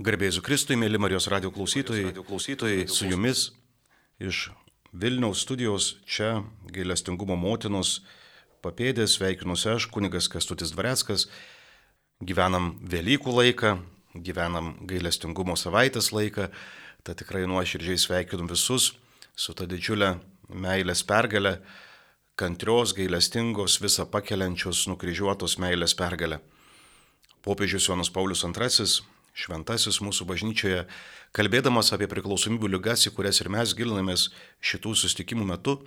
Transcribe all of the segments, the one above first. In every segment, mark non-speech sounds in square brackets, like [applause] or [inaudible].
Garbėsiu Kristui, mėly Marijos radio klausytojai, radio klausytojai su jumis iš Vilniaus studijos čia gailestingumo motinos papėdės sveikinusi aš, kunigas Kestutis Dvareckas. Gyvenam Velykų laiką, gyvenam gailestingumo savaitės laiką, tad tikrai nuoširdžiai sveikinu visus su ta didžiulė meilės pergalė, kantrios, gailestingos, visą pakeliančios, nukryžiuotos meilės pergalė. Popiežius Jonas Paulius II šventasis mūsų bažnyčioje, kalbėdamas apie priklausomybių lygas, į kurias ir mes gilinamės šitų sustikimų metu,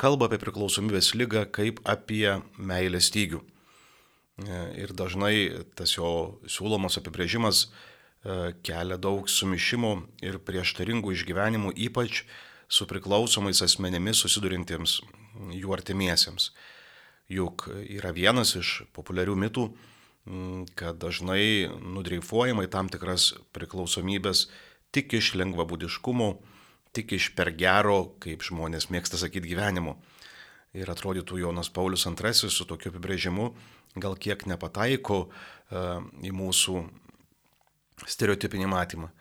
kalba apie priklausomybės lygą kaip apie meilės stygių. E, ir dažnai tas jo siūlomas apibrėžimas e, kelia daug sumišimų ir prieštaringų išgyvenimų, ypač su priklausomais asmenėmis susidurintiems jų artimiesiems. Juk yra vienas iš populiarių mitų, kad dažnai nudreifuojama į tam tikras priklausomybės tik iš lengvabūdiškumo, tik iš per gero, kaip žmonės mėgsta sakyti, gyvenimo. Ir atrodytų Jonas Paulius II su tokiu apibrėžimu gal kiek nepataiko uh, į mūsų stereotipinį matymą.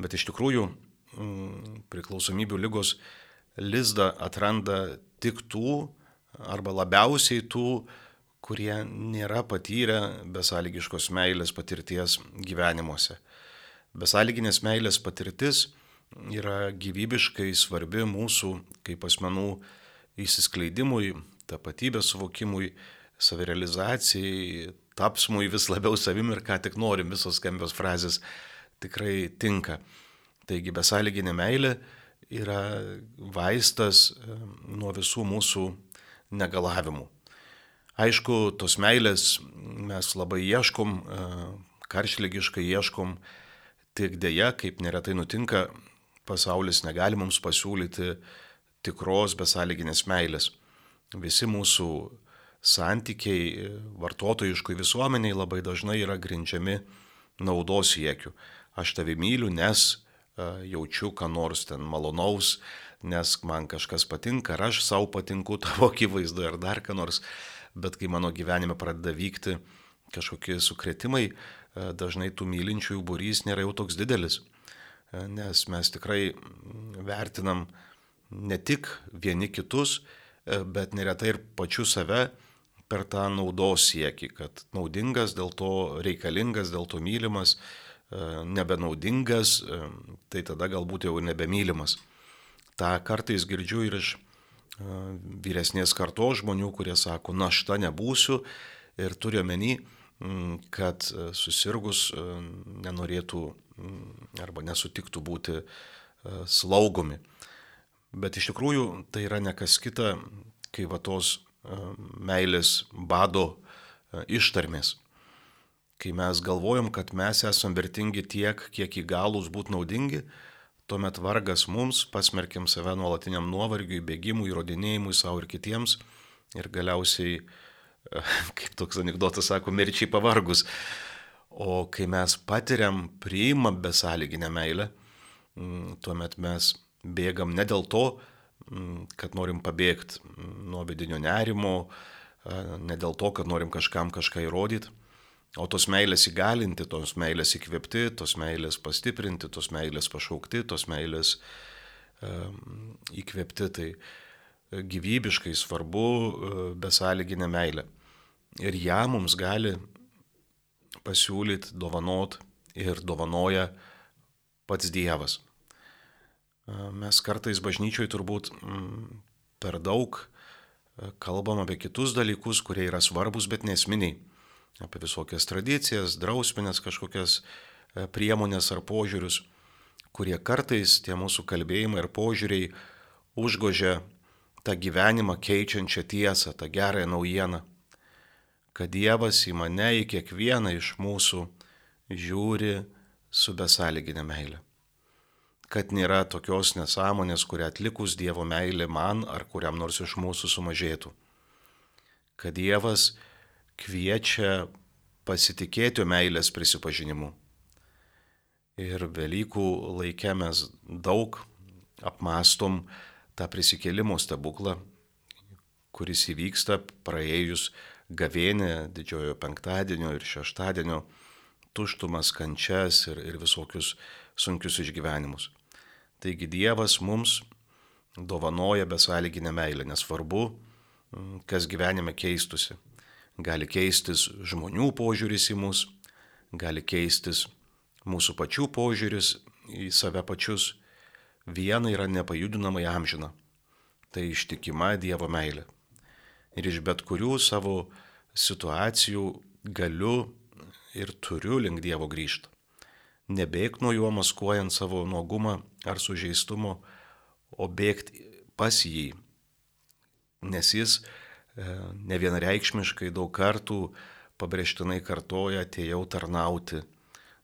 Bet iš tikrųjų mm, priklausomybių lygos lizdą atranda tik tų arba labiausiai tų, uh, kurie nėra patyrę besąlygiškos meilės patirties gyvenimuose. Besąlyginės meilės patirtis yra gyvybiškai svarbi mūsų kaip asmenų įsiskleidimui, tapatybės suvokimui, savirealizacijai, tapsmui vis labiau savim ir ką tik norim, visos skambios frazės tikrai tinka. Taigi besąlyginė meilė yra vaistas nuo visų mūsų negalavimų. Aišku, tos meilės mes labai ieškom, e, karšlygiškai ieškom, tik dėja, kaip neretai nutinka, pasaulis negali mums pasiūlyti tikros besąlyginės meilės. Visi mūsų santykiai vartotojiškui visuomeniai labai dažnai yra grindžiami naudos siekiu. Aš tave myliu, nes e, jaučiu, ką nors ten malonaus, nes man kažkas patinka, ar aš savo patinku tavo akivaizdu, ar dar ką nors bet kai mano gyvenime pradeda vykti kažkokie sukretimai, e, dažnai tų mylinčiųjų būrys nėra jau toks didelis, e, nes mes tikrai vertinam ne tik vieni kitus, e, bet neretai ir pačiu save per tą naudos siekį, kad naudingas, dėl to reikalingas, dėl to mylimas, nebenaudingas, tai tada galbūt jau nebemylimas. Ta kartais girdžiu ir iš vyresnės kartos žmonių, kurie sako, našta nebūsiu ir turiu omeny, mm, kad e, susirgus e, nenorėtų mm, arba nesutiktų būti e, slaugomi. Bet iš tikrųjų tai yra nekas kita, kai va tos meilės bado ištarmės. Kai mes galvojam, kad mes esame vertingi tiek, kiek įgalus būti naudingi, Tuomet vargas mums, pasmerkiam save nuolatiniam nuovargiui, bėgimui, įrodinėjimui savo ir kitiems ir galiausiai, [laughs] kaip toks anegdotas sako, mirčiai pavargus. O kai mes patiriam, priimam besąlyginę meilę, mm, tuomet mes bėgam ne dėl to, mm, kad norim pabėgti nuo vidinio nerimo, ne dėl to, kad norim kažkam kažką įrodyti, O tos meilės įgalinti, tos meilės įkvėpti, tos meilės pastiprinti, tos meilės pašaukti, tos meilės um, įkvėpti, tai e, gyvybiškai svarbu uh, besąlyginė meilė. Ir ją mums gali pasiūlyti, dovanot ir dovanoja pats Dievas. Uh, mes kartais bažnyčioj turbūt per daug kalbam apie kitus dalykus, kurie yra svarbus, bet nesminiai apie visokias tradicijas, drausminės kažkokias e, priemonės ar požiūrius, kurie kartais tie mūsų kalbėjimai ir požiūriai užgožia tą gyvenimą keičiančią tiesą, tą gerąją naujieną, kad Dievas į mane, į kiekvieną iš mūsų žiūri su besąlyginė meilė. Kad nėra tokios nesąmonės, kurią atlikus Dievo meilė man ar kuriam nors iš mūsų sumažėtų. Kad Dievas kviečia pasitikėti meilės prisipažinimu. Ir Velykų laikė mes daug apmastom tą prisikėlimo stebuklą, kuris įvyksta praėjus gavėnė didžiojo penktadienio ir šeštadienio, tuštumas, kančias ir, ir visokius sunkius išgyvenimus. Taigi Dievas mums dovanoja besąlyginę meilę, nesvarbu, kas gyvenime keistusi. Gali keistis žmonių požiūris į mus, gali keistis mūsų pačių požiūris į save pačius. Viena yra nepajudinamai amžina - tai ištikima Dievo meilė. Ir iš bet kurių savo situacijų galiu ir turiu link Dievo grįžti. Nebėg nuo juo maskuojant savo nuogumą ar sužeistumo, o bėgti pas jį, nes jis ne vienareikšmiškai daug kartų pabrėžtinai kartoja, atėjau tarnauti,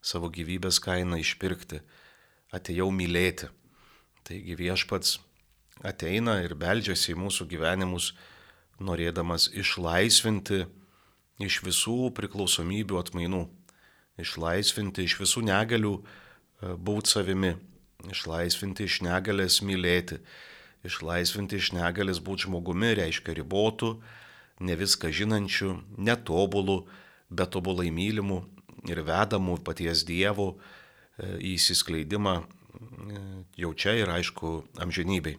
savo gyvybės kainą išpirkti, atėjau mylėti. Taigi viešpats ateina ir beldžiasi į mūsų gyvenimus, norėdamas išlaisvinti iš visų priklausomybių atmainų, išlaisvinti iš visų negalių e, būti savimi, Išlaisvinti iš negalės mylėti, išlaisvinti iš negalės būti žmogumi reiškia ribotų, ne viską žinančių, netobulų, bet tobulai mylimų ir vedamų paties Dievo e, įsiskleidimą e, jau čia ir aišku amžinybei.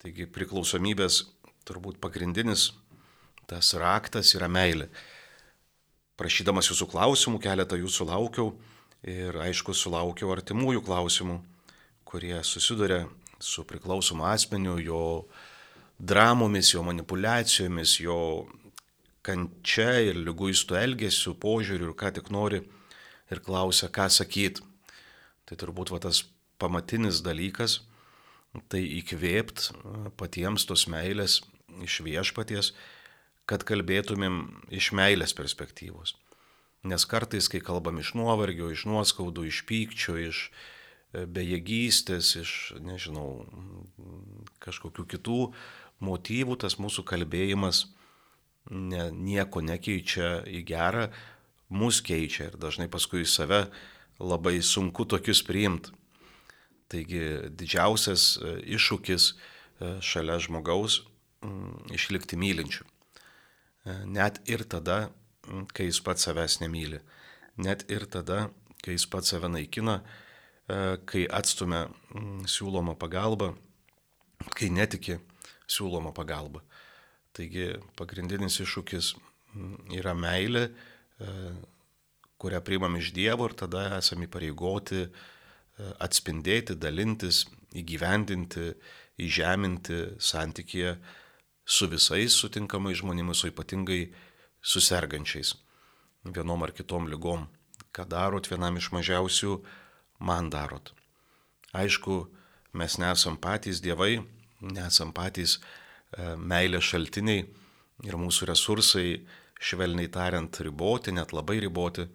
Taigi priklausomybės turbūt pagrindinis tas raktas yra meilė. Prašydamas jūsų klausimų, keletą jūsų laukiau Ir aišku, sulaukiau artimųjų klausimų, kurie susiduria su priklausomu asmeniu, jo dramomis, jo manipulacijomis, jo kančia ir lyguistų elgesių, požiūrių ir ką tik nori ir klausia, ką sakyt. Tai turbūt va tas pamatinis dalykas - tai įkvėpt patiems tos meilės iš viešpaties, kad kalbėtumėm iš meilės perspektyvos. Nes kartais, kai kalbam iš nuovargio, iš nuoskaudų, iš pykčio, iš bejėgystės, iš, nežinau, kažkokių kitų motyvų, tas mūsų kalbėjimas ne, nieko nekeičia į gerą, mus keičia ir dažnai paskui į save labai sunku tokius priimti. Taigi didžiausias e, iššūkis e, šalia žmogaus išlikti mylinčiu. Net ir tada, kai jis pats savęs nemyli. Net ir tada, kai jis pats save naikina, e, kai atstumia mm, siūloma pagalba, kai netiki siūloma pagalba. Taigi pagrindinis iššūkis mm, yra meilė, e, kurią priimam iš Dievo ir tada esame įpareigoti e, atspindėti, dalintis, įgyvendinti, įžeminti santykėje su visais sutinkamais žmonėmis, o ypatingai susergančiais vienom ar kitom lygom. Ką darot vienam iš mažiausių, man darot. Aišku, mes nesam patys dievai, nesam patys e, meilės šaltiniai ir mūsų resursai, švelniai tariant, riboti, net labai riboti.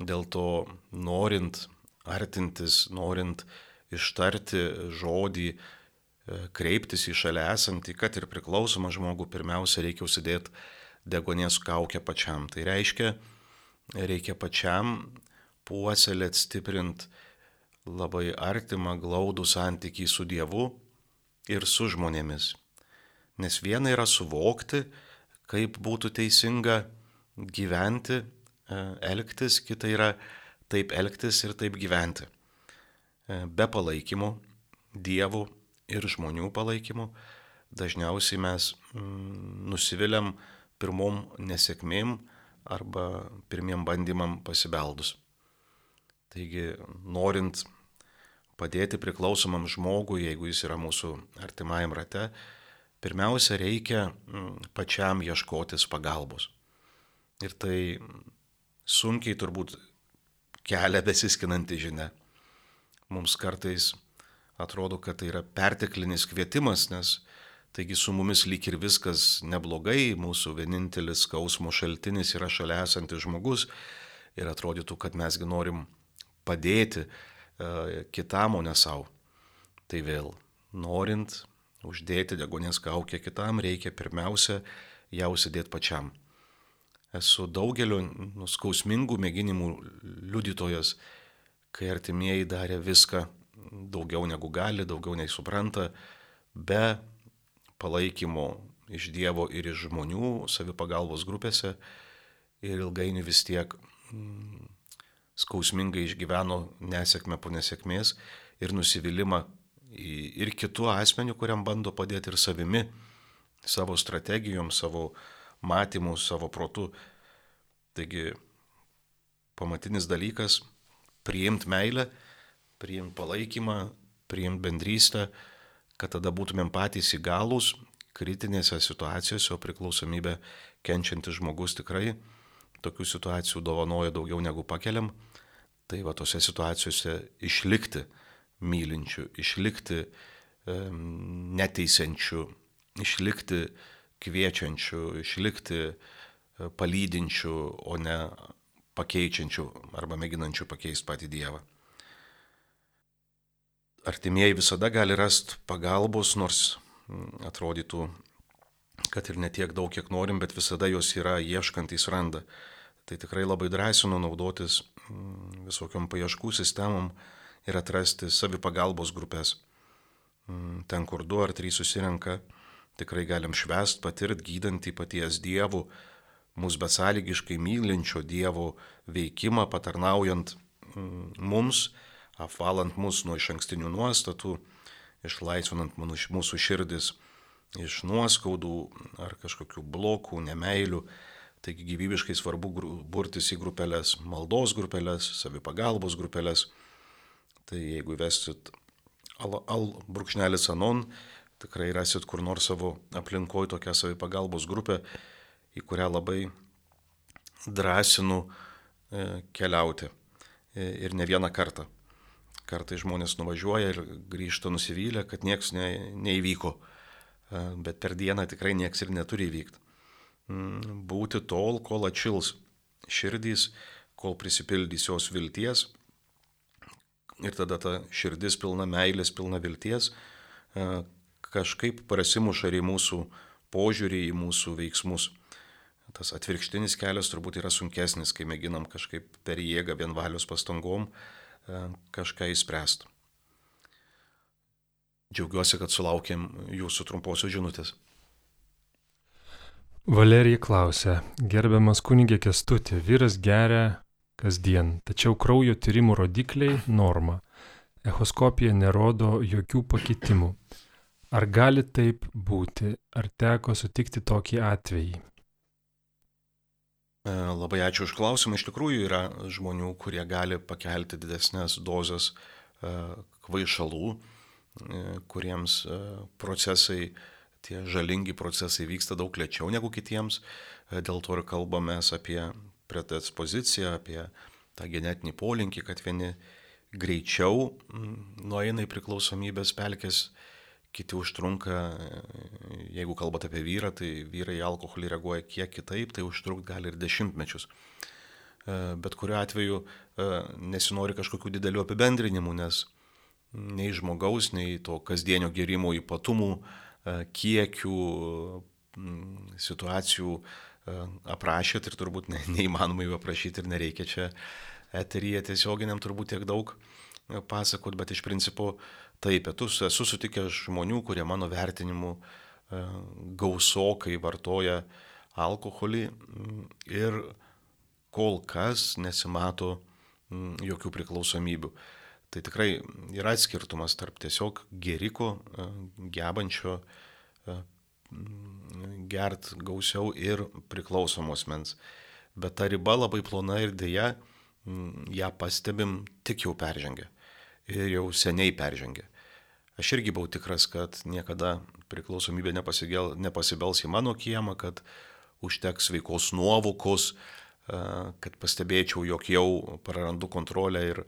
Dėl to norint artintis, norint ištarti žodį, e, kreiptis į šalia esantį, kad ir priklausomą žmogų, pirmiausia reikia užsidėti degonės kaukę pačiam. Tai reiškia, reikia pačiam puoselėt, stiprint labai artimą, glaudų santykį su Dievu ir su žmonėmis. Nes viena yra suvokti, kaip būtų teisinga gyventi, e, elgtis, kita yra taip elgtis ir taip gyventi. E, be palaikymo, Dievų ir žmonių palaikymo dažniausiai mes mm, nusiviliam pirmom nesėkmėm arba pirmiem bandymam pasibeldus. Taigi, norint padėti priklausomam žmogui, jeigu jis yra mūsų artimajam rate, pirmiausia reikia mm, pačiam ieškotis pagalbos. Ir tai sunkiai turbūt kelia besiskinanti žinia. Mums kartais atrodo, kad tai yra perteklinis kvietimas, nes Taigi su mumis lyg ir viskas neblogai, mūsų vienintelis skausmo šaltinis yra šalia esantis žmogus ir atrodytų, kad mesgi norim padėti uh, kitam, o ne savo. Tai vėl, norint uždėti degonės kaukę kitam, reikia pirmiausia ją užsidėti pačiam. Esu daugelio nuskausmingų mėginimų liudytojas, kai artimieji darė viską daugiau negu gali, daugiau nei supranta, be palaikymo iš Dievo ir iš žmonių savipagalbos grupėse ir ilgainiui vis tiek mm, skausmingai išgyveno nesėkmę po nesėkmės ir nusivylimą ir kitų asmenių, kuriam bando padėti ir savimi, savo strategijom, savo matymu, savo protu. Taigi pamatinis dalykas - priimti meilę, priimti palaikymą, priimti bendrystę, kad tada būtumėm patys įgalus kritinėse situacijose, o priklausomybė kenčiantis žmogus tikrai tokių situacijų dovanoja daugiau negu pakeliam. Tai va tose situacijose išlikti mylinčių, išlikti neteisiančių, išlikti kviečiančių, išlikti e, palydinčių, o ne pakeičiančių arba mėginančių pakeisti patį Dievą. Artimieji visada gali rasti pagalbos, nors atrodytų, kad ir netiek daug, kiek norim, bet visada jos yra ieškantys randa. Tai tikrai labai drąsinu naudotis visokiam paieškų sistemom ir atrasti savipagalbos grupės. Ten, kur du ar trys susirenka, tikrai galim švest, patirt gydantį paties dievų, mūsų besąlygiškai mylinčio dievo veikimą, patarnaujant mums, apvalant mus nuo iš ankstinių nuostatų, išlaisvinant mūsų širdis iš nuoskaudų ar kažkokių blokų, nemailių. Taigi gyvybiškai svarbu burtis į grupelės, maldos grupelės, savipagalbos grupelės. Tai jeigu vestit al, al brūkšnelis anon, tikrai rasit kur nors savo aplinkoje tokią savipagalbos grupę, į kurią labai drąsinu e, keliauti. E, ir ne vieną kartą. Kartai žmonės nuvažiuoja ir grįžta nusivylę, kad nieks ne, neįvyko. E, bet per dieną tikrai nieks ir neturi įvykti. Mm, būti tol, kol atšils širdys, kol prisipildys jos vilties ir tada ta širdis pilna meilės, pilna vilties e, kažkaip prasimuša ir į mūsų požiūrį, į mūsų veiksmus. Tas atvirkštinis kelias turbūt yra sunkesnis, kai mėginam kažkaip per jėgą vienvalios pastangom e, kažką įspręsti. Džiaugiuosi, kad sulaukėm jūsų trumposios žinutės. Valerija klausia, gerbiamas kunigė Kestutė, vyras geria kasdien, tačiau kraujo tyrimų rodikliai norma. Echoskopija nerodo jokių pakitimų. Ar gali taip būti? Ar teko sutikti tokį atvejį? E, labai ačiū už klausimą. Iš tikrųjų yra žmonių, kurie gali pakelti didesnės dozes e, kvaišalų, e, kuriems procesai, tie žalingi procesai vyksta daug lėčiau negu kitiems. Dėl to ir kalbame apie predispozicija, apie tą genetinį polinkį, kad vieni greičiau nueina į priklausomybės pelkės, kiti užtrunka, jeigu kalbate apie vyrą, tai vyrai į alkoholį reaguoja kiek kitaip, tai užtrukt gali ir dešimtmečius. E, bet kuriuo atveju e, nesinori kažkokių didelių apibendrinimų, nes nei žmogaus, nei to kasdienio gerimo ypatumų, e, kiekių, situacijų E, aprašėt ir turbūt ne, neįmanoma jų aprašyti ir nereikia čia eteryje tiesioginiam turbūt tiek daug e, pasakot, bet iš principo taip, esu sutikęs žmonių, kurie mano vertinimu e, gausokai vartoja alkoholį ir kol kas nesimato jokių priklausomybių. Tai tikrai yra skirtumas tarp tiesiog geriko, gebančio gert gausiau ir priklausomos mens. Bet ta riba labai plona ir dėja ją pastebim tik jau peržengę. Ir jau seniai peržengę. Aš irgi buvau tikras, kad niekada priklausomybė nepasibels į mano kiemą, kad užteks veikos nuovokos, kad pastebėčiau, jog jau prarandu kontrolę ir,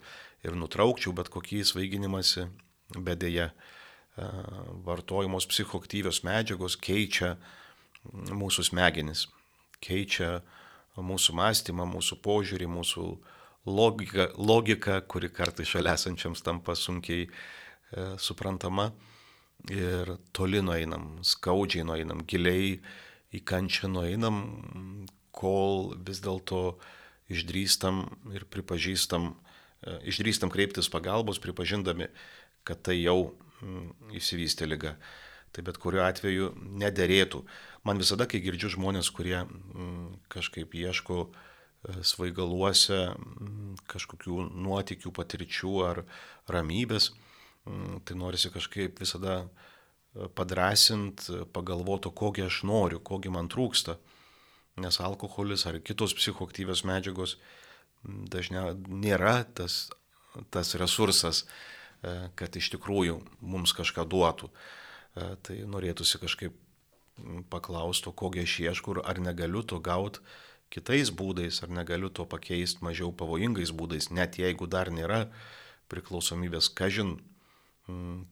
ir nutraukčiau bet kokį svaiginimąsi, bet dėja vartojamos psichoaktyvios medžiagos keičia mūsų smegenis, keičia mūsų mąstymą, mūsų požiūrį, mūsų logiką, logiką kuri kartai šalia esančiams tampa sunkiai e, suprantama. Ir toli nueinam, skaudžiai nueinam, giliai į kančią nueinam, kol vis dėlto išdrįstam ir pripažįstam, e, išdrįstam kreiptis pagalbos, pripažindami, kad tai jau mm, įsivystė lyga. Tai bet kuriuo atveju nederėtų. Man visada, kai girdžiu žmonės, kurie mm, kažkaip ieško svaigaluose kažkokių nuotikių, patirčių ar ramybės. Tai norisi kažkaip visada padrasint, pagalvoti, kogi aš noriu, kogi man trūksta. Nes alkoholis ar kitos psichoaktyvios medžiagos dažniausiai nėra tas, tas resursas, kad iš tikrųjų mums kažką duotų. Tai norėtųsi kažkaip paklausti, kogi aš ieškau, ar negaliu to gauti kitais būdais, ar negaliu to pakeisti mažiau pavojingais būdais, net jeigu dar nėra priklausomybės, kažin,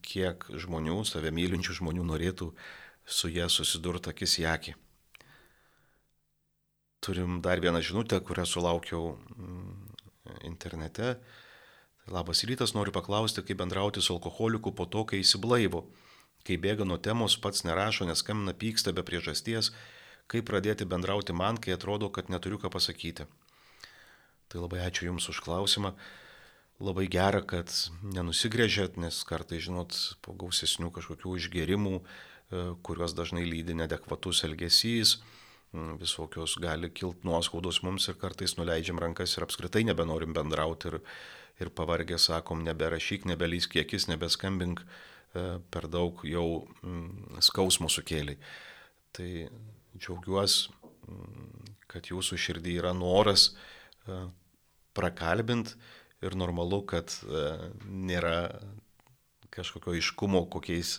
kiek žmonių, save mylinčių žmonių norėtų su jie susidurti akis į akį. Turim dar vieną žinutę, kurią sulaukiau internete. Labas rytas, noriu paklausti, kaip bendrauti su alkoholiku po to, kai įsiblaivo. Kai bėga nuo temos, pats nerašo, neskambina, pyksta be priežasties, kaip pradėti bendrauti man, kai atrodo, kad neturiu ką pasakyti. Tai labai ačiū Jums už klausimą. Labai gera, kad nenusigrėžėt, nes kartai, žinot, po gausesnių kažkokių išgerimų, e, kuriuos dažnai lydi nedekvatus elgesys, visokios gali kilti nuoskaudos mums ir kartais nuleidžiam rankas ir apskritai nebenorim bendrauti ir, ir pavargę sakom, neberašyk, nebelysk kiekis, nebeskambink, e, per daug jau skausmo sukėliai. Tai džiaugiuosi, mm, kad jūsų širdį yra noras e, prakalbint ir normalu, kad e, nėra kažkokio iškumo kokiais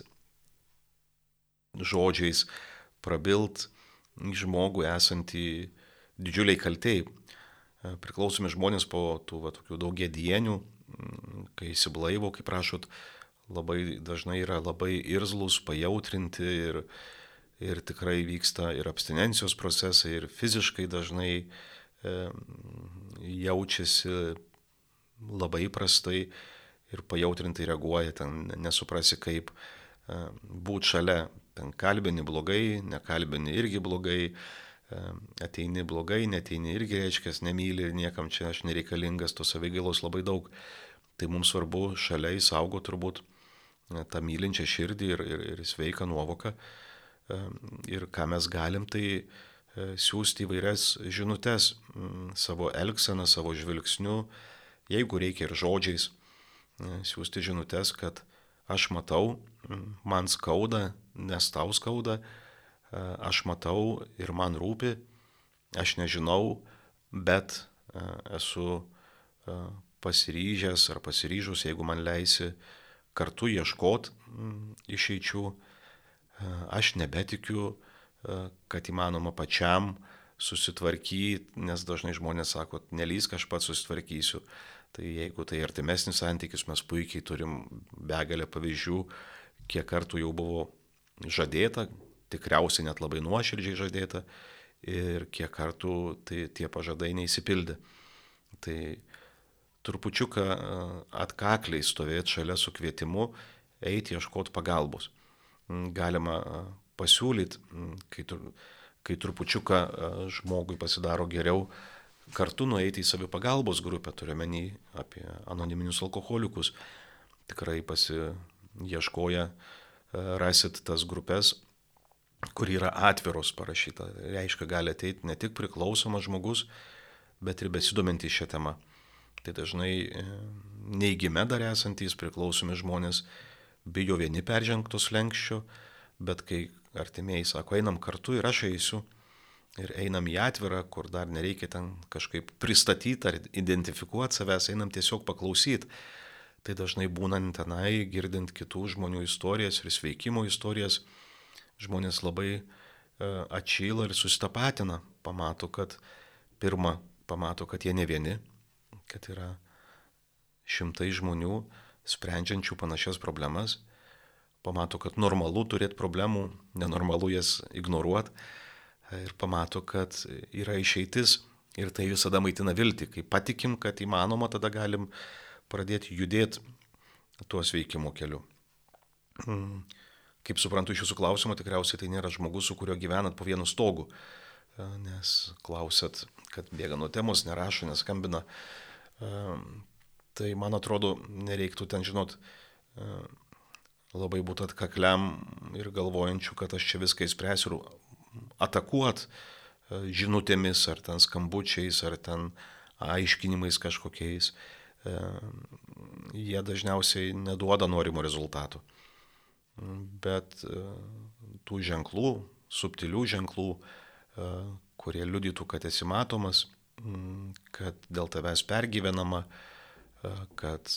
žodžiais prabilt žmogų esantį didžiuliai kaltėjai. E, priklausomi žmonės po tų va, tokių daugie dienių, mm, kai įsiblaivo, kaip prašot, labai dažnai yra labai irzlus, pajautrinti ir, ir tikrai vyksta ir abstinencijos procesai, ir fiziškai dažnai e, jaučiasi labai prastai ir pajautrintai reaguoja, ten nesuprasi kaip e, būti šalia, kalbini blogai, nekalbini irgi blogai, e, ateini blogai, neteini irgi reiškia, nemyli ir niekam čia aš nereikalingas, tos savigailos labai daug. Tai mums svarbu šalia įsaugo turbūt e, tą mylinčią širdį ir, ir, ir sveiką nuovoką ir ką mes galim, tai e, siūsti įvairias žinutės savo elgseną, savo žvilgsniu, jeigu reikia ir žodžiais, e, siūsti žinutės, kad aš matau, man skauda, nes tau skauda, e, aš matau ir man rūpi, aš nežinau, bet esu pasiryžęs ar pasiryžus, jeigu man leisi kartu ieškot išeičių aš nebetikiu, kad įmanoma pačiam susitvarkyti, nes dažnai žmonės sako, nelysk, aš pats susitvarkysiu. Tai jeigu tai artimesnis santykis, mes puikiai turim begalę pavyzdžių, kiek kartų jau buvo žadėta, tikriausiai net labai nuoširdžiai žadėta ir kiek kartų tai tie pažadai neįsipildė. Tai trupučiuką atkakliai stovėti šalia su kvietimu eiti ieškoti pagalbos galima pasiūlyti, kai, kai trupučiuką žmogui pasidaro geriau, kartu nueiti į savipagalbos grupę, turiuomenį apie anoniminius alkoholikus. Tikrai pasieškoja, rasit tas grupės, kur yra atviros parašyta. Reiškia, gali ateiti ne tik priklausomas žmogus, bet ir besidomintys šią temą. Tai dažnai e, neįgime dar esantys priklausomi žmonės bijo vieni peržengtos lenkščio, bet kai artimieji sako, einam kartu ir aš eisiu, ir einam į atvirą, kur dar nereikia ten kažkaip pristatyti ar identifikuoti savęs, einam tiesiog paklausyti. Tai dažnai būnant tenai, girdint kitų žmonių istorijas ir sveikimo istorijas, žmonės labai e, atšyla ir susitapatina, pamato, kad pirmą, pamato, kad jie ne vieni, kad yra šimtai žmonių, sprendžiančių panašias problemas, pamato, kad normalu turėti problemų, nenormalu jas ignoruoti ir pamato, kad yra išeitis ir tai visada maitina viltį. Kai patikim, kad įmanoma, tada galim pradėti judėti tuo sveikimo keliu. Mm. Kaip suprantu iš jūsų klausimo, tikriausiai tai nėra žmogus, su kuriuo gyvenat po vienu stogu, nes klausėt, kad bėga nuo temos, nerašo, neskambina. Tai man atrodo, nereiktų ten žinot e, labai būti atkakliam ir galvojančių, kad aš čia viską įspręsiu ir atakuot, žinutėmis, ar ten skambučiais, ar ten aiškinimais kažkokiais, jie dažniausiai neduoda norimo rezultatų. Bet tų ženklų, subtilių ženklų, kurie liudytų, kad esi matomas, kad dėl tavęs pergyvenama, kad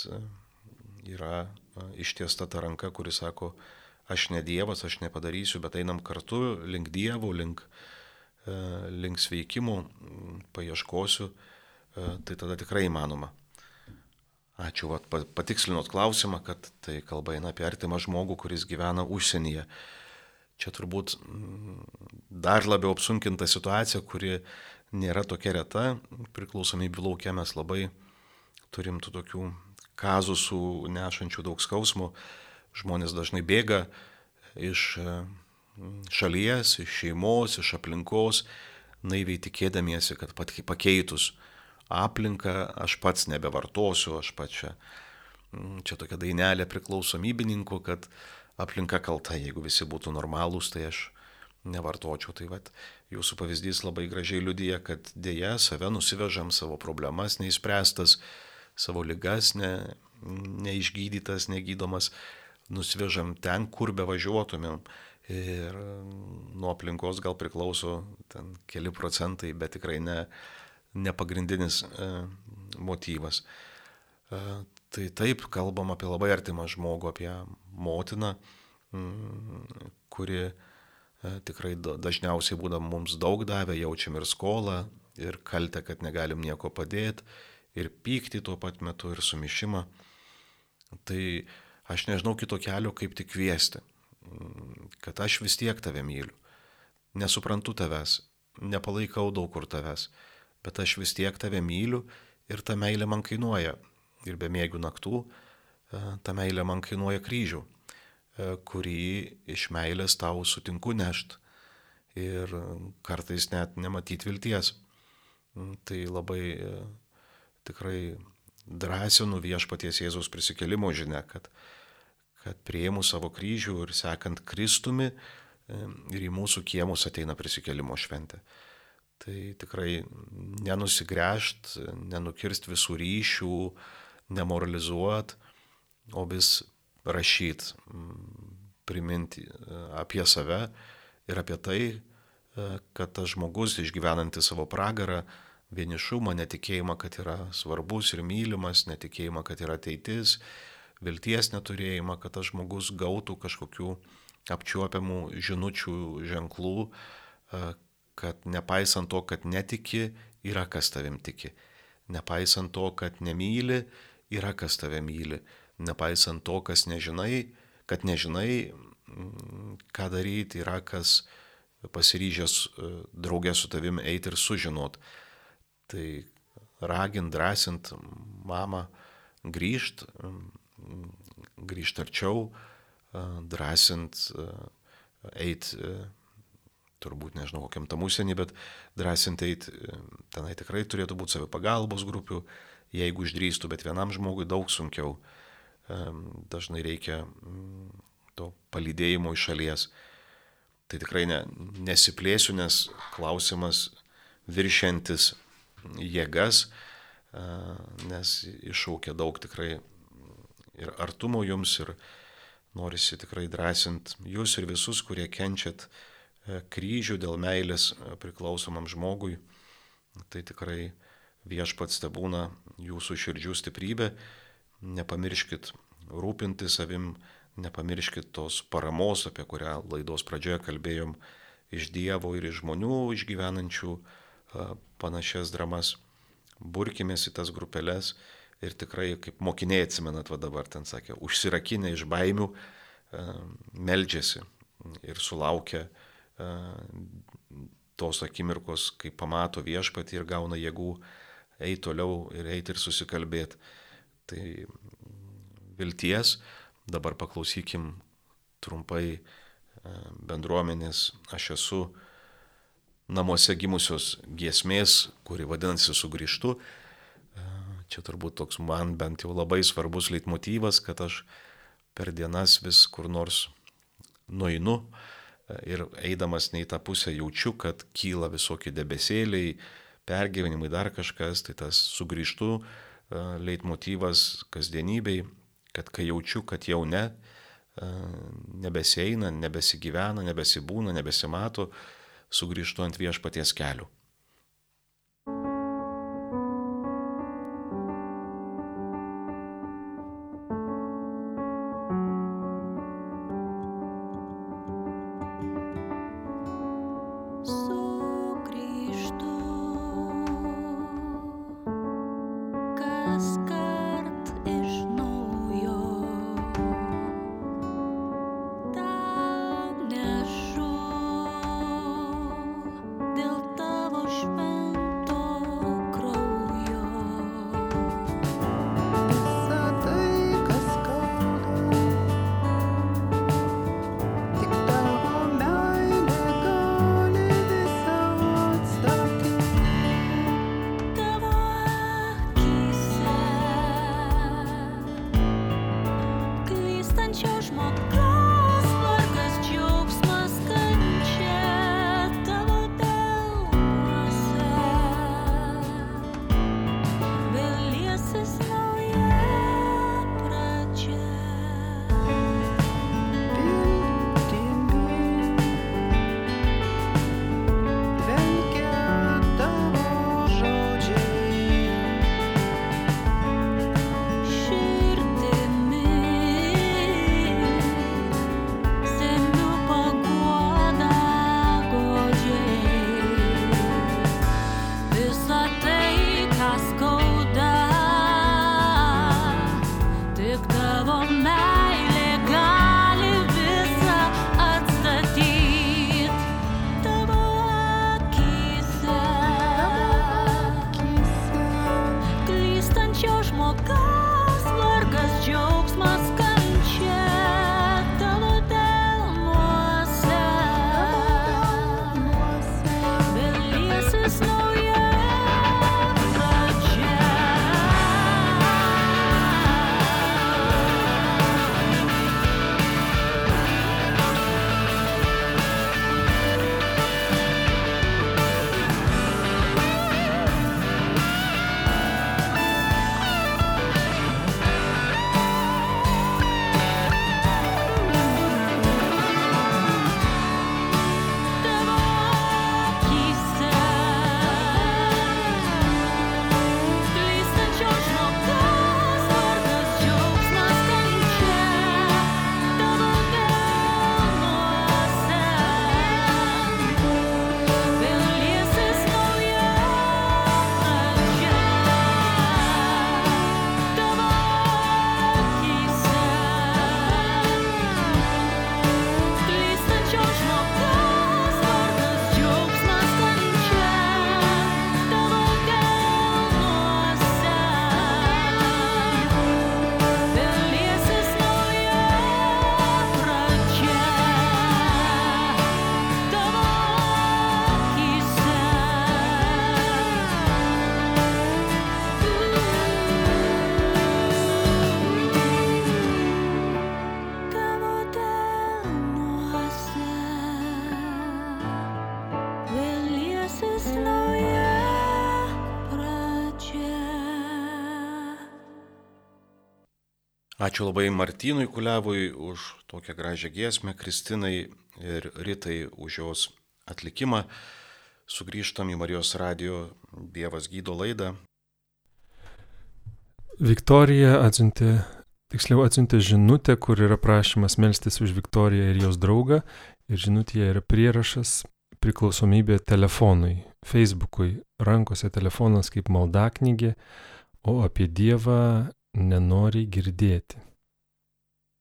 yra ištiesta ta ranka, kuri sako, aš ne Dievas, aš nepadarysiu, bet einam kartu link Dievo, link, link sveikimų, paieškosiu, tai tada tikrai įmanoma. Ačiū, vat, patikslinot klausimą, kad tai kalba eina apie artimą žmogų, kuris gyvena užsienyje. Čia turbūt dar labiau apsunkinta situacija, kuri nėra tokia reta. Priklausomybių laukia mes labai turim tų tokių kazusų nešančių daug skausmų. Žmonės dažnai bėga iš šalies, iš šeimos, iš aplinkos, naiviai tikėdamiesi, kad pakeitus aplinką aš pats nebevartosiu, aš pats čia, čia tokia dainelė priklausomybininkų, kad aplinka kalta, jeigu visi būtų normalūs, tai aš nevartočiau. Tai vad, jūsų pavyzdys labai gražiai liudyja, kad dėja save nusivežam savo problemas neįspręstas, savo ligas ne, neišgydytas, negydomas, nusivežam ten, kur be važiuotumėm. Ir nuo aplinkos gal priklauso ten keli procentai, bet tikrai ne, nepagrindinis e, motyvas. E, tai taip kalbam apie labai artimą žmogų, apie motiną, mm, kuri e, tikrai dažniausiai būda mums daug davę, jaučiam ir skolą, ir kaltę, kad negalim nieko padėti, ir pyktį tuo pat metu, ir sumišimą. Tai aš nežinau kito kelio, kaip tik kviesti, mm, kad aš vis tiek tave myliu, nesuprantu tavęs, nepalaikau daug kur tavęs, bet aš vis tiek tave myliu ir ta meilė man kainuoja. Ir be mėgių naktų e, ta meilė man kainuoja kryžių, e, kurį iš meilės tau sutinku nešt. Ir kartais net nematyti vilties. Mm, tai labai e, tikrai drąsinu viešpaties Jėzaus prisikelimo žinia, kad, kad prieimu savo kryžių ir sekant Kristumi ir į mūsų kiemus ateina prisikelimo šventė tai tikrai nenusigręžt, nenukirst visų ryšių, nemoralizuot, o vis rašyt, priminti e, apie save ir apie tai, e, kad tas žmogus išgyvenantis savo pragarą, vienišumą, netikėjimą, kad yra svarbus ir mylimas, netikėjimą, kad yra ateitis, vilties neturėjimą, kad tas žmogus gautų kažkokių apčiuopiamų žinučių, ženklų, e, kad nepaisant to, kad netiki, yra kas tavim tiki. Nepaisant to, kad nemyli, yra kas tave myli. Nepaisant to, kas nežinai, kad nežinai, mm, ką daryti, yra kas pasiryžęs e, draugė su tavim eiti ir sužinot. Tai ragint, drąsint mamą grįžt, mm, grįžt arčiau, e, drąsint e, eiti turbūt nežinau kokiam tam užsienį, bet drąsinti eiti, tenai tikrai turėtų būti savipagalbos grupių, jeigu išdrįstų, bet vienam žmogui daug sunkiau. Dažnai reikia mm, to palydėjimo iš šalies. Tai tikrai ne, nesiplėsiu, nes klausimas viršiantis jėgas, nes iššaukia daug tikrai ir artumo jums, ir norisi tikrai drąsinti jūs ir visus, kurie kenčiat kryžių dėl meilės e, priklausomam žmogui, tai tikrai viešpats te būna jūsų širdžių stiprybė. Nepamirškit rūpinti savim, nepamirškit tos paramos, apie kurią laidos pradžioje kalbėjom, iš Dievo ir iš žmonių išgyvenančių e, panašias dramas. Burkimės į tas grupelės ir tikrai, kaip mokiniai atsimenat, va dabar ten sakė, užsirakinę iš baimių, meldžiasi ir sulaukia tos akimirkos, kai pamato viešpatį ir gauna jėgų eiti toliau ir eiti ir susikalbėti. Tai vilties, dabar paklausykim trumpai bendruomenės, aš esu namuose gimusios giesmės, kuri vadinasi sugrįžtu. Čia turbūt toks man bent jau labai svarbus leitmotyvas, kad aš per dienas vis kur nors nueinu, ir eidamas ne į tą pusę jaučiu, kad kyla visokie debesėliai, pergyvenimai, dar kažkas, tai tas sugrįžtų leitmotyvas kasdienybei, kad kai jaučiu, kad jau ne, nebeseina, nebesigyvena, nebesibūna, nebesimato, sugrįžtu ant viešpaties kelių. Ačiū labai Martynui Kuliavui už tokią gražią giesmę, Kristinai ir Ritai už jos atlikimą. Sugryžtam į Marijos radio Dievas gydo laidą. Viktorija atsiuntė, tiksliau atsiuntė žinutę, kur yra prašymas melstis už Viktoriją ir jos draugą. Ir žinutėje yra prierašas priklausomybė telefonui, Facebookui, rankose telefonas kaip maldaknygė, o apie Dievą nenori girdėti.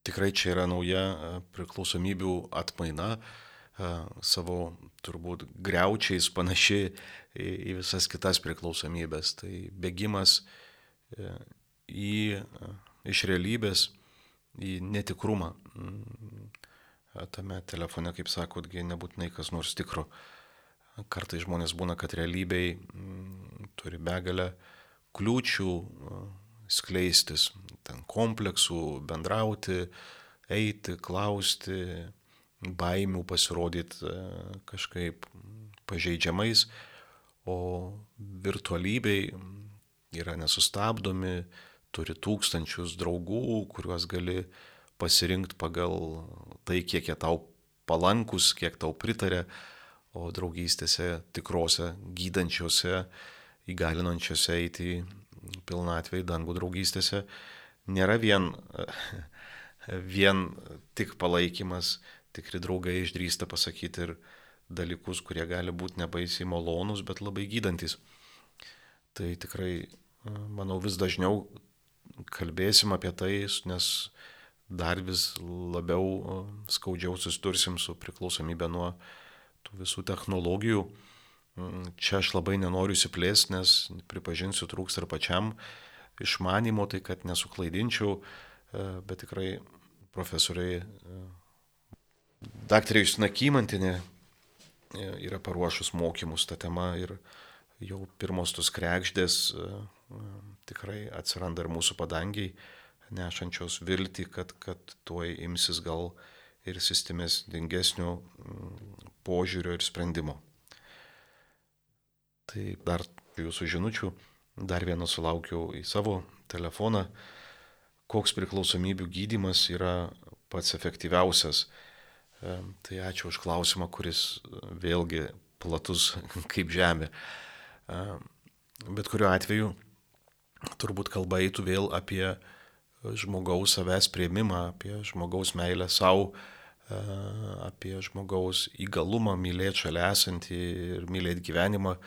Tikrai čia yra nauja e, priklausomybių atmaina, e, savo turbūt greučiais panaši į visas kitas priklausomybės. Tai bėgimas e, į, iš realybės į netikrumą. Mm, tame telefone, kaip sakotgi, nebūtinai kas nors tikro. Kartai žmonės būna, kad realybėj mm, turi begalę kliūčių, skleistis, ten kompleksų, bendrauti, eiti, klausti, baimių pasirodyti e, kažkaip pažeidžiamais, o virtualybei yra nesustabdomi, turi tūkstančius draugų, kuriuos gali pasirinkti pagal tai, kiek jie tau palankus, kiek tau pritarė, o draugystėse tikrose, gydančiose, įgalinančiose eiti pilnatvę į dangų draugystėse nėra vien, [laughs] vien tik palaikymas, tikri draugai išdrįsta pasakyti ir dalykus, kurie gali būti nebaisiai malonūs, bet labai gydantis. Tai tikrai, manau, vis dažniau kalbėsim apie tai, nes dar vis labiau skaudžiau susidursim su priklausomybė nuo tų visų technologijų. Čia aš labai nenoriu įsiplėsti, nes pripažinsiu, trūks ir pačiam išmanimo, tai kad nesuklaidinčiau, e, bet tikrai profesoriai, e, daktarė Justina Kymantinė e, yra paruošus mokymus tą temą ir jau pirmos tos krekždės tikrai atsiranda ir mūsų padangiai, nešančios viltį, kad, kad tuoj imsis gal ir sistemės dingesnio mm, požiūrio ir sprendimo. Tai dar jūsų žinučių, dar vieną sulaukiau į savo telefoną, koks priklausomybių gydimas yra pats efektyviausias. E, tai ačiū už klausimą, kuris vėlgi platus [laughs] kaip žemė. E, bet kuriuo atveju turbūt kalba eitų vėl apie žmogaus savęs prieimimą, apie žmogaus meilę savo, e, apie žmogaus įgalumą mylėti šalia esantį ir mylėti gyvenimą,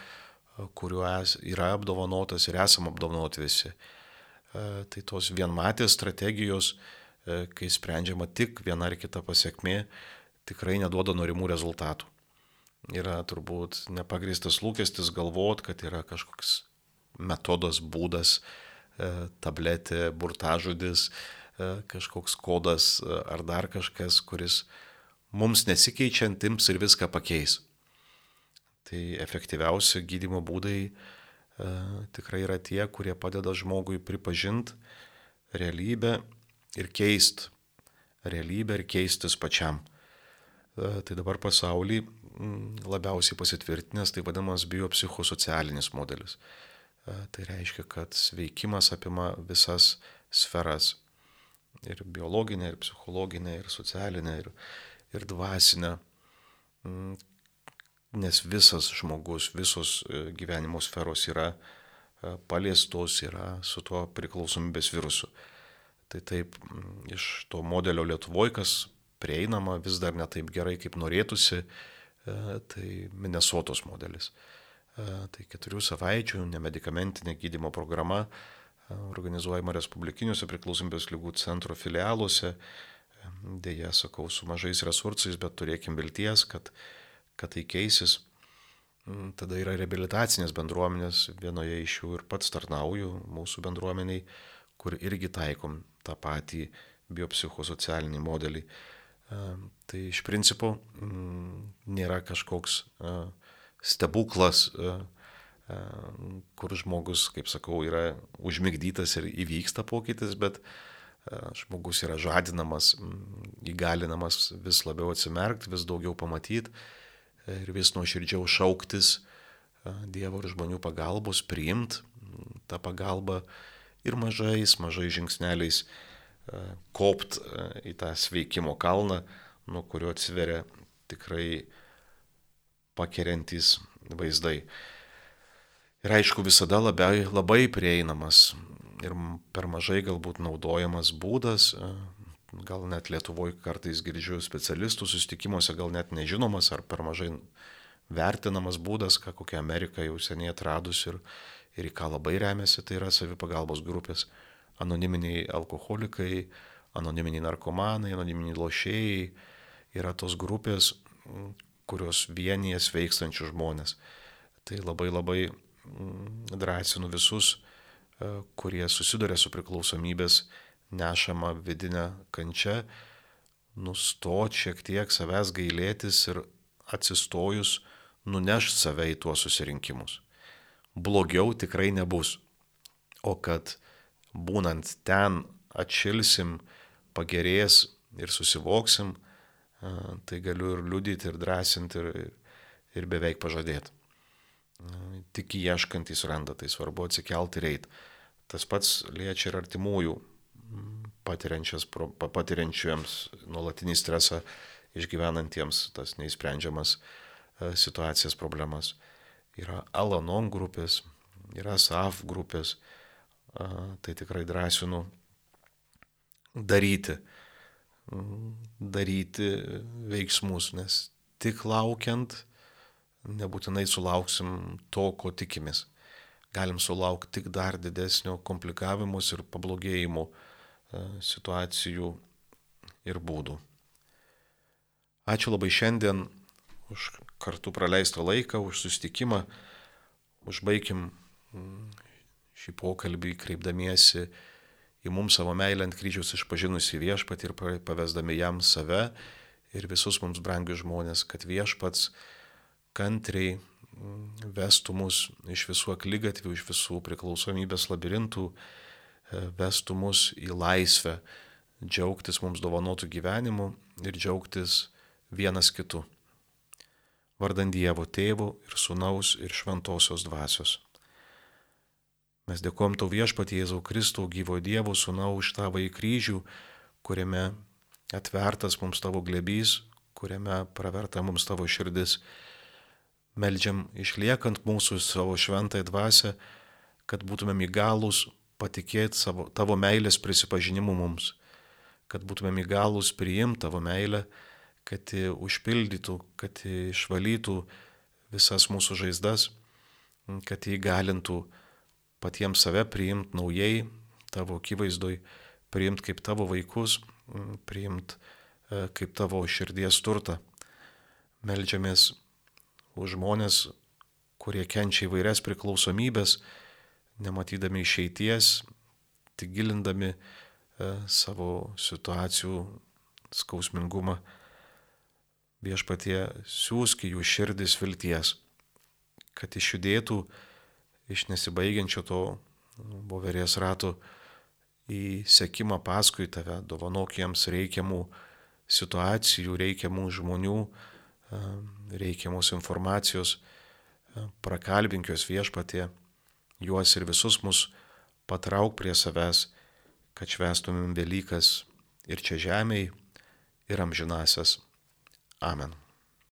kuriuo yra apdovanotas ir esam apdovanoti visi. E, tai tos vienmatės strategijos, e, kai sprendžiama tik viena ar kita pasiekmė, tikrai neduoda norimų rezultatų. Yra turbūt nepagristas lūkestis galvot, kad yra kažkoks metodas, būdas, e, tabletė, burtažodis, kažkoks kodas ar dar kažkas, kuris mums nesikeičiant ims ir viską pakeis. Tai efektyviausi gydimo būdai e, tikrai yra tie, kurie padeda žmogui pripažinti realybę ir keist realybę ir keistis pačiam. E, tai dabar pasaulį labiausiai pasitvirtinęs tai vadinamas biopsichosocialinis modelis. E, tai reiškia, kad sveikimas apima visas sferas. Ir biologinę, ir psichologinę, ir socialinę, ir, ir dvasinę nes visas žmogus, visos e, gyvenimo sferos yra e, paliestos, yra su tuo priklausomybės virusu. Tai taip, iš to modelio Lietuvoje, kas prieinama vis dar ne taip gerai, kaip norėtųsi, e, tai Minnesotos modelis. Tai keturių savaičių nemedikamentinė gydimo programa organizuojama Respublikiniuose priklausomybės lygų centro filialuose. Deja, sakau, su mažais resursais, bet turėkim vilties, kad kad tai keisis. Mm, tada yra reabilitacinės bendruomenės, vienoje iš jų ir pats tarnauju mūsų bendruomeniai, kur irgi taikom tą patį biopsichosocialinį modelį. Tai iš principo mm, nėra kažkoks stebuklas, kur žmogus, kaip sakau, yra užmigdytas ir įvyksta pokytis, bet žmogus yra žadinamas, mm, įgalinamas vis labiau atsimerkti, vis daugiau pamatyti ir vis nuoširdžiau šauktis Dievo ir žmonių pagalbos, priimt tą pagalbą ir mažais, mažais žingsneliais kopt į tą sveikimo kalną, nuo kurio atsiveria tikrai pakeriantys vaizdai. Ir aišku, visada labai, labai prieinamas ir per mažai galbūt naudojamas būdas gal net Lietuvoje kartais girdžiu specialistų susitikimuose, gal net nežinomas ar per mažai vertinamas būdas, ką kokia Amerika jau seniai atradus ir, ir į ką labai remiasi, tai yra savipagalbos grupės. Anoniminiai alkoholikai, anoniminiai narkomanai, anoniminiai lošėjai yra tos grupės, kurios vienyje sveikstančių žmonės. Tai labai labai drąsinu visus, kurie susiduria su priklausomybės nešama vidinė kančia, nustot šiek tiek savęs gailėtis ir atsistojus nuneš save į tuos susirinkimus. Blogiau tikrai nebus. O kad būnant ten atšilsim, pagerės ir susivoksim, Tai galiu ir liudyti, ir drąsinti, ir, ir beveik pažadėti. Tik ieškantys randa, tai svarbu atsikelti ir eiti. Tas pats liečia ir artimųjų patiriančiams nuolatinį stresą, išgyvenantiems tas neįsprendžiamas situacijas, problemas. Yra Alanon grupės, yra SAF grupės, tai tikrai drąsinu daryti, daryti veiksmus, nes tik laukiant nebūtinai sulauksim to, ko tikimės. Galim sulaukti tik dar didesnio komplikavimus ir pablogėjimų situacijų ir būdų. Ačiū labai šiandien už kartu praleistą laiką, už sustikimą. Užbaigim šį pokalbį kreipdamiesi į mums savo meilę ant kryžiaus išpažinusi viešpat ir pavesdami jam save ir visus mums brangius žmonės, kad viešpats kantriai mm, vestų mus iš visų aklygatvių, iš visų priklausomybės labirintų, e, vestų mus į laisvę, džiaugtis mums dovanotų gyvenimu ir džiaugtis vienas kitu. Vardant Dievo tėvų ir sunaus ir šventosios dvasios. Mes dėkojom tau viešpatie Jėzau Kristau, gyvo Dievo sūnau, už tavo į kryžių, kuriame atvertas mums tavo glebys, kuriame praverta mums tavo širdis. Meldžiam išliekant mūsų savo šventąją dvasę, kad būtumėm įgalus patikėti savo, tavo meilės prisipažinimu mums, kad būtumėm įgalus priimti tavo meilę, kad užpildytų, kad išvalytų visas mūsų žaizdas, kad įgalintų patiems save priimti naujai, tavo akivaizdoj, priimti kaip tavo vaikus, priimti e, kaip tavo širdies turtą. Meldžiamės už žmonės, kurie kenčia įvairias priklausomybės, nematydami išeities, tik gilindami e, savo situacijų skausmingumą. Viešpatie siūski jų širdis vilties, kad išjudėtų iš nesibaigiančio to voverės rato į sekimą paskui tave, dovanok jiems reikiamų situacijų, reikiamų žmonių, reikiamos informacijos, prakalbink juos viešpatie, juos ir visus mus patrauk prie savęs, kad švestumėm Velykas ir čia žemėje, ir amžinasias. Amen.